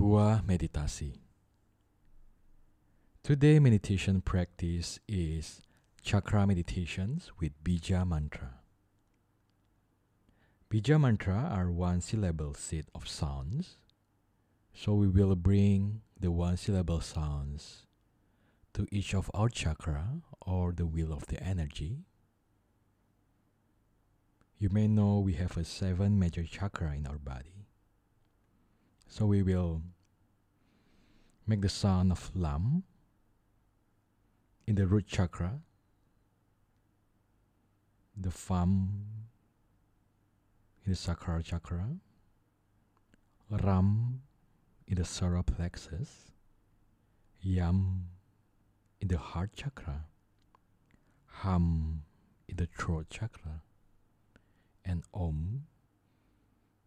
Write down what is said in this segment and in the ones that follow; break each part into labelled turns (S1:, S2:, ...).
S1: Sebuah meditasi. Today meditation practice is chakra meditations with bija mantra. Bija mantra are one syllable set of sounds. So we will bring the one syllable sounds to each of our chakra or the wheel of the energy. You may know we have a seven major chakra in our body. So we will make the sound of lam in the root chakra, the fam in the sacral chakra, ram in the solar plexus, yam in the heart chakra, ham in the throat chakra, and om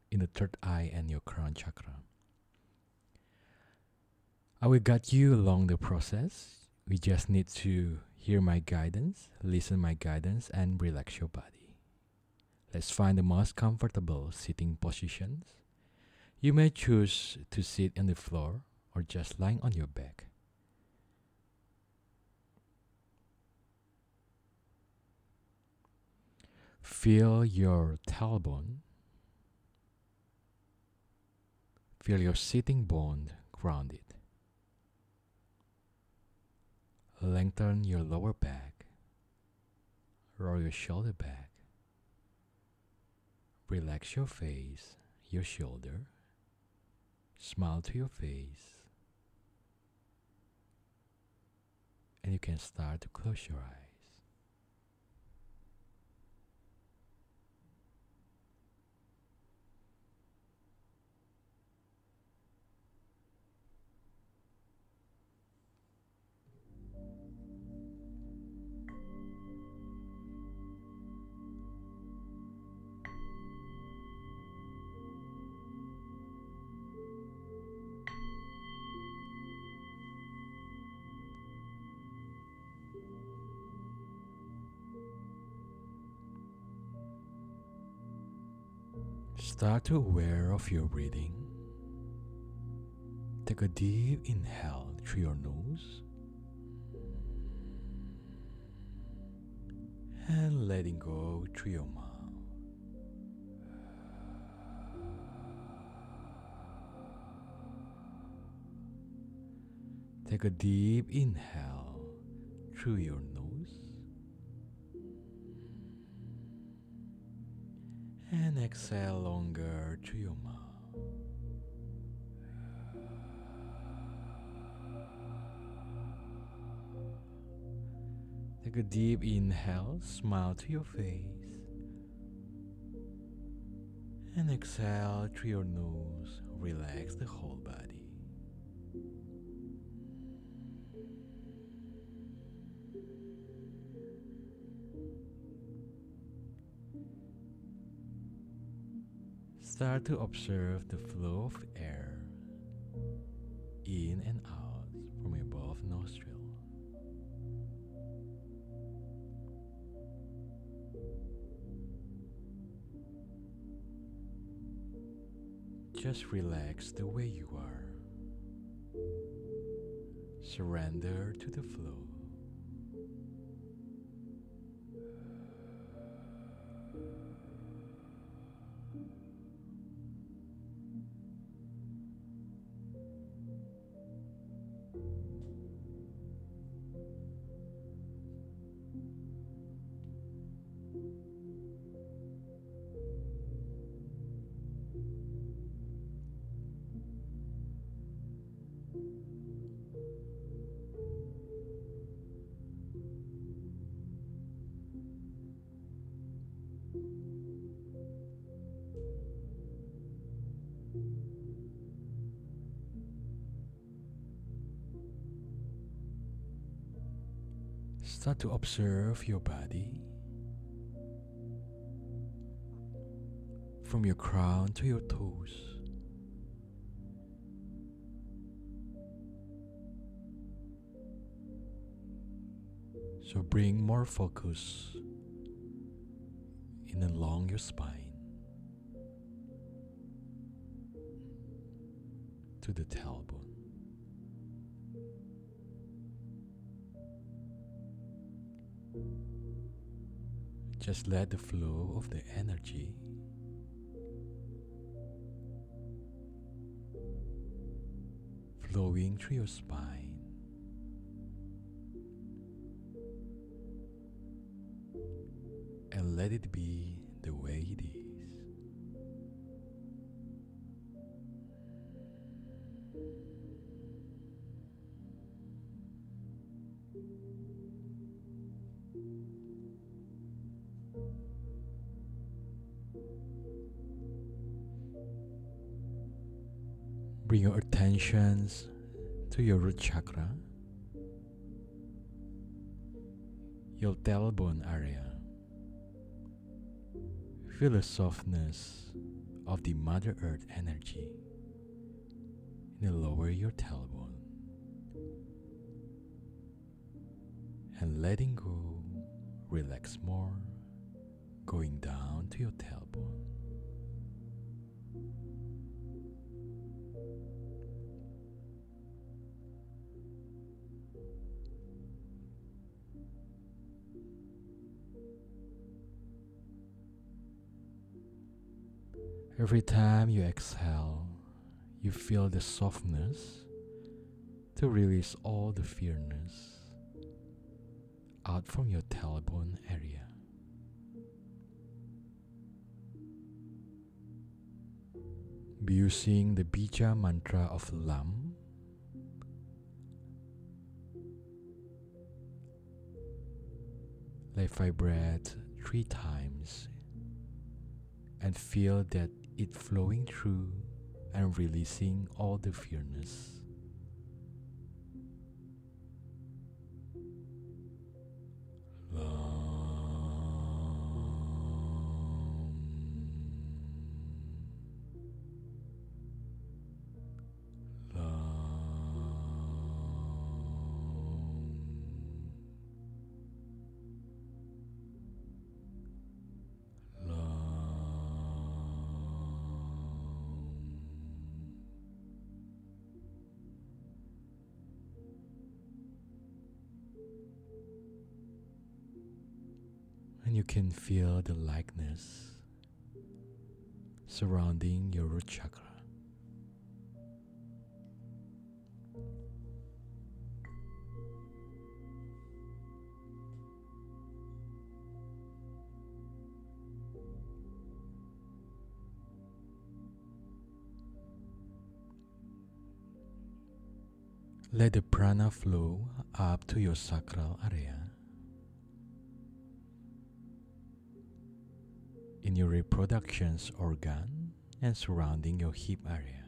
S1: in the third eye and your crown chakra. I will guide you along the process. We just need to hear my guidance, listen my guidance, and relax your body. Let's find the most comfortable sitting positions. You may choose to sit on the floor or just lying on your back. Feel your tailbone. Feel your sitting bone grounded. Lengthen your lower back. Roll your shoulder back. Relax your face, your shoulder. Smile to your face. And you can start to close your eyes. Start to aware of your breathing. Take a deep inhale through your nose and letting go through your mouth. Take a deep inhale through your nose and exhale longer to your mouth. Take a deep inhale, smile to your face, and exhale through your nose. Relax the whole body. Start to observe the flow of air in and out from your both. Just relax the way you are. Surrender to the flow. Start to observe your body from your crown to your toes. So bring more focus in along your spine. to the tailbone. Just let the flow of the energy. Flowing through your spine. And let it be Bring your attentions to your root chakra, your tailbone area. Feel the softness of the Mother Earth energy the lower your tailbone. And letting go, relax more, going down to your tailbone. Every time you exhale, you feel the softness to release all the fearness out from your tailbone area. Be using the Bija mantra of Lam. Let vibrate three times and feel that it flowing through and releasing all the fearness. You can feel the lightness surrounding your root chakra. Let the prana flow up to your sacral area. In your reproduction's organ and surrounding your hip area.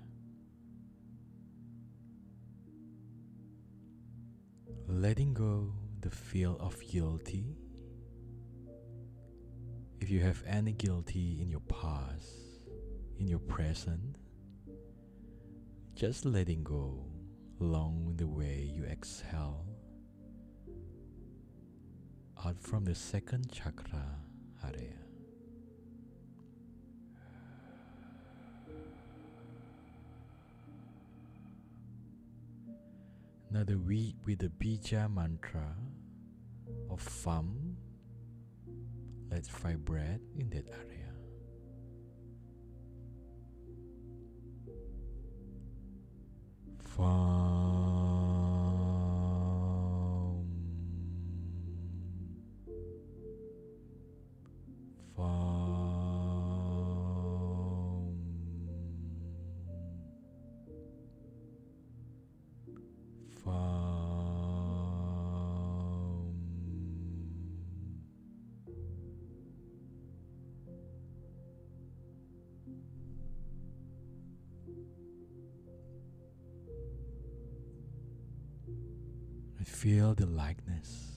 S1: Letting go the feel of guilty. If you have any guilty in your past, in your present, just letting go along the way you exhale out from the second chakra area. Now the week with the Bija mantra of Fam. Let's vibrate in that area. Fam. feel the lightness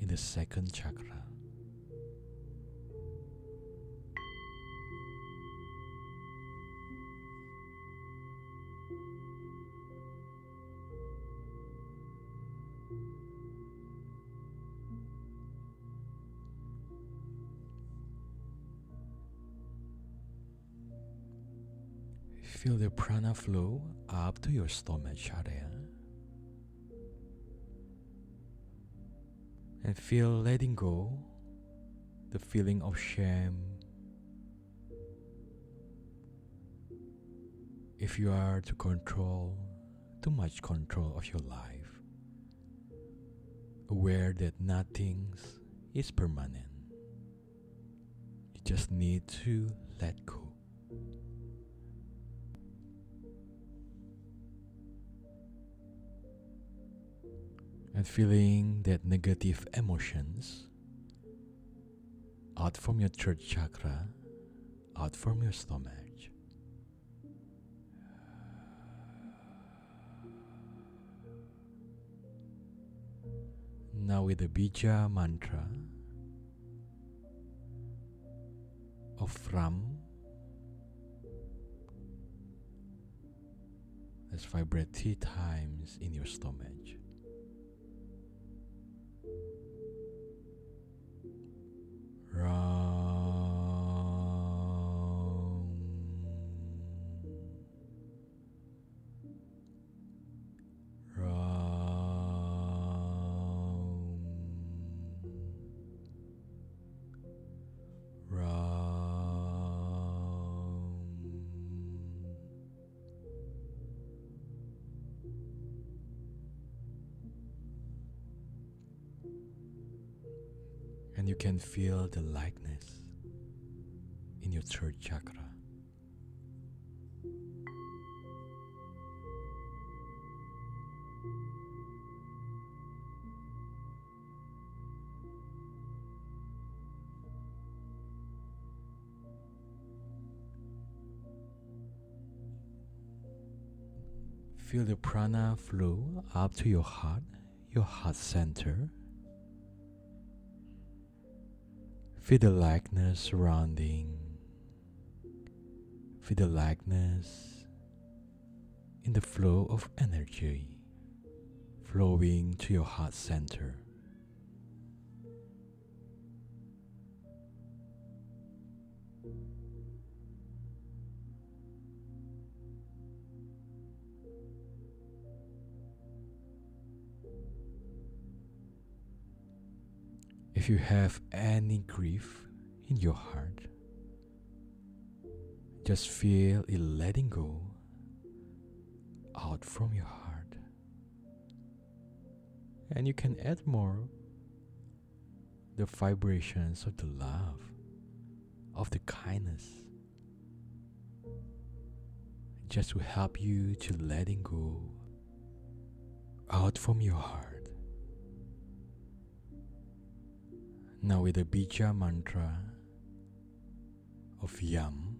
S1: in the second chakra. Feel the prana flow up to your stomach area. And feel letting go the feeling of shame. If you are to control too much control of your life, aware that nothing is permanent, you just need to let go. And feeling that negative emotions out from your third chakra, out from your stomach. Now, with the Bija mantra of Ram, let's vibrate three times in your stomach. Right. And you can feel the lightness in your third chakra. Feel the prana flow up to your heart, your heart center. Feel the lightness surrounding. Feel the lightness in the flow of energy flowing to your heart center. If you have any grief in your heart, just feel it letting go out from your heart. And you can add more the vibrations of the love, of the kindness, just to help you to letting go out from your heart. Now with the Bija mantra of Yam.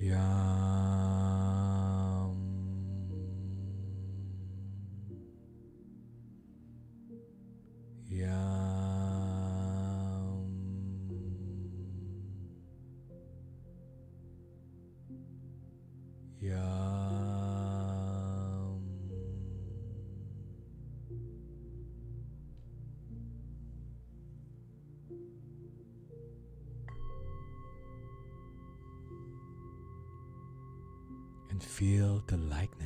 S1: Yam. Yam. And feel the likeness,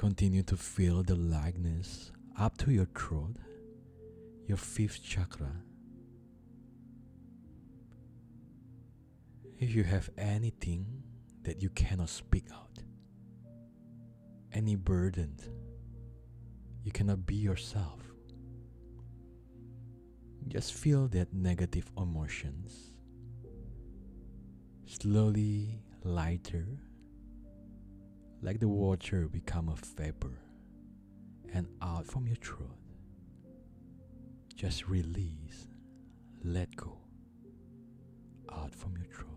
S1: Continue to feel the lightness up to your throat, your fifth chakra. If you have anything that you cannot speak out, any burden, you cannot be yourself. Just feel that negative emotions slowly lighter like the water become a vapor and out from your throat. Just release, let go, out from your throat.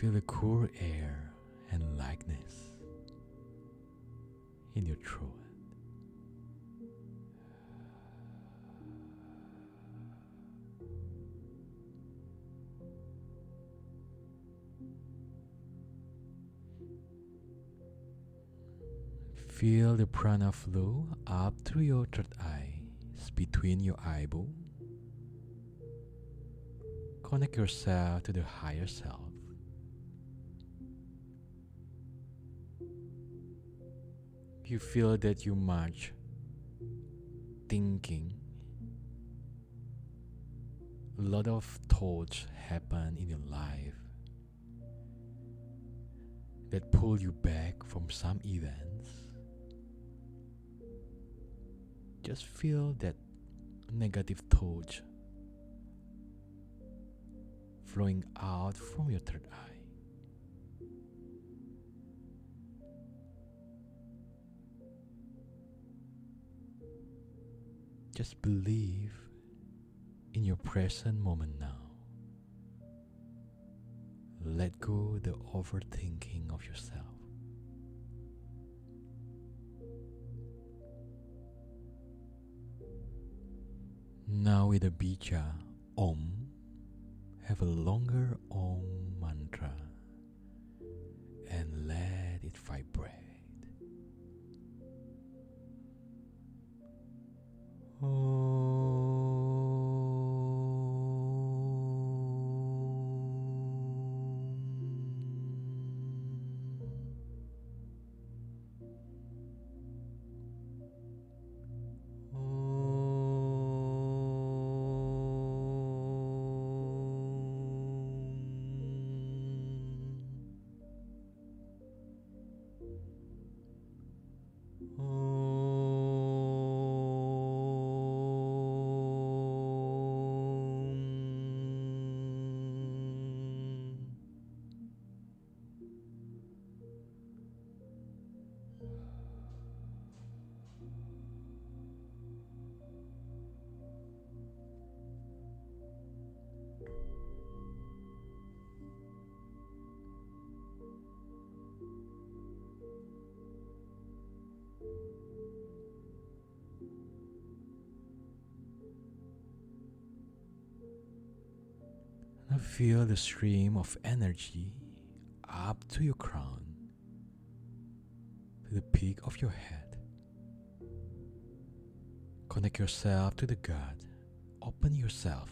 S1: Feel the cool air and lightness in your throat. Feel the prana flow up through your third eye, between your eyeball. Connect yourself to the higher self. You feel that you much thinking. A lot of thoughts happen in your life that pull you back from some events. Just feel that negative thoughts flowing out from your third eye. Just believe in your present moment now. Let go the overthinking of yourself. Now with the bija Om, have a longer Om mantra and let it vibrate. Oh. Now feel the stream of energy up to your crown, to the peak of your head. Connect yourself to the God. Open yourself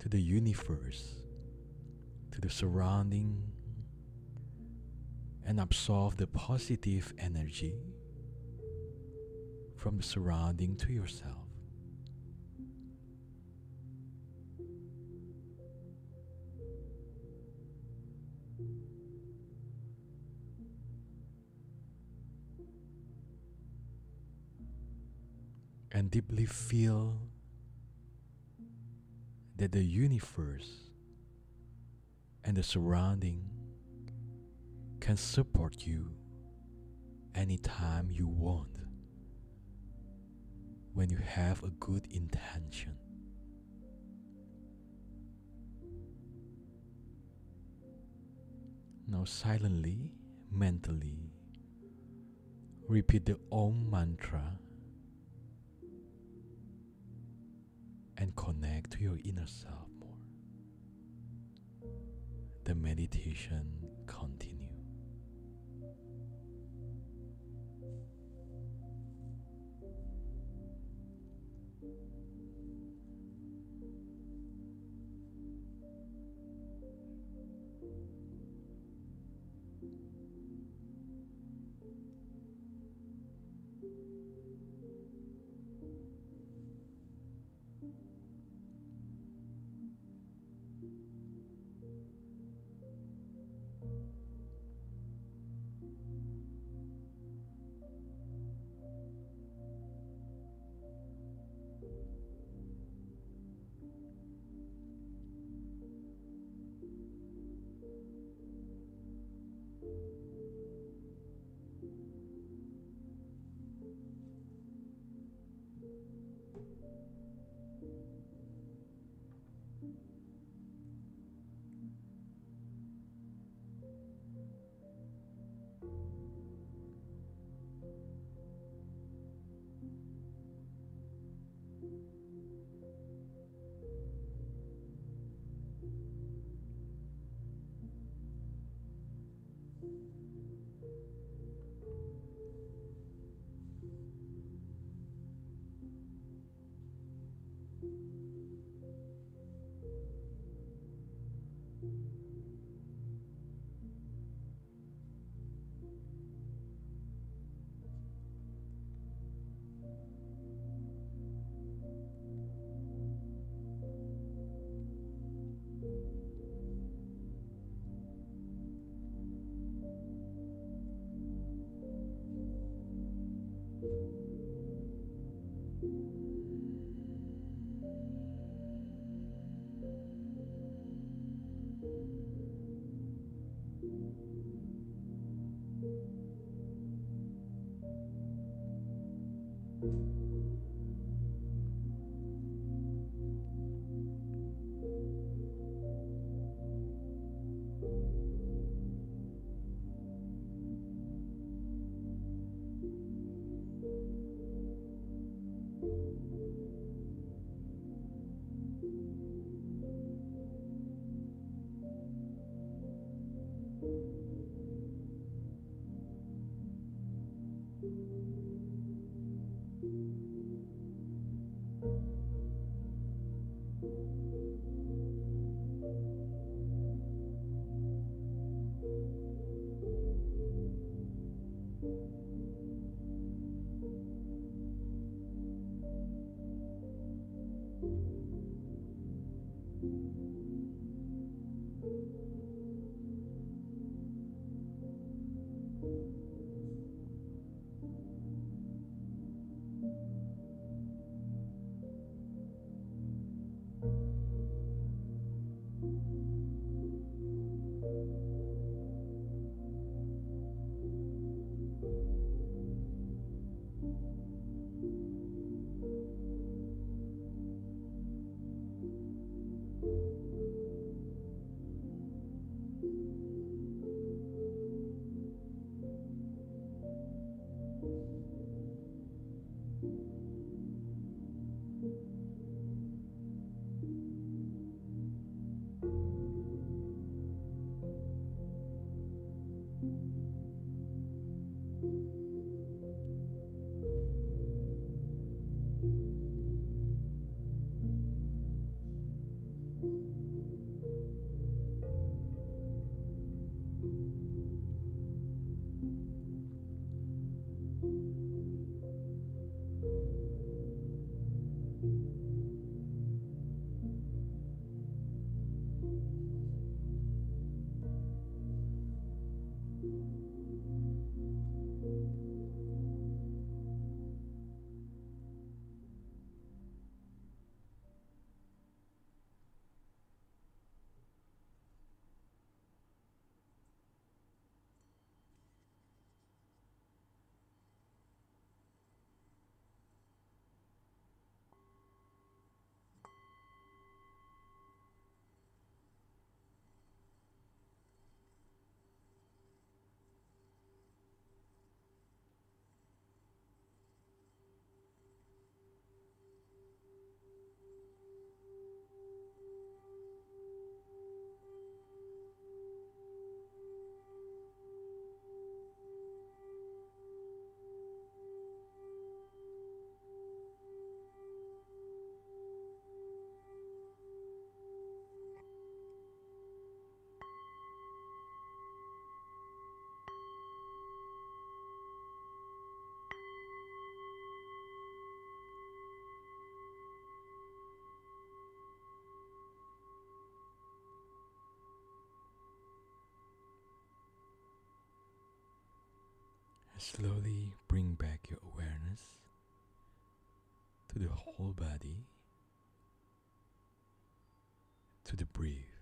S1: to the universe, to the surrounding, and absorb the positive energy from the surrounding to yourself. Deeply feel that the universe and the surrounding can support you anytime you want when you have a good intention. Now, silently, mentally, repeat the Om mantra and connect to your inner self more. The meditation continue. Slowly bring back your awareness to the whole body, to the breath.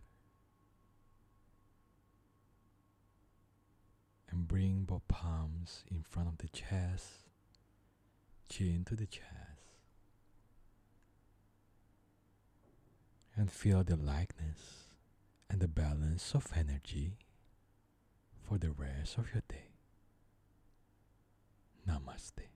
S1: And bring both palms in front of the chest, chin to the chest. And feel the lightness and the balance of energy for the rest of your day. Namaste.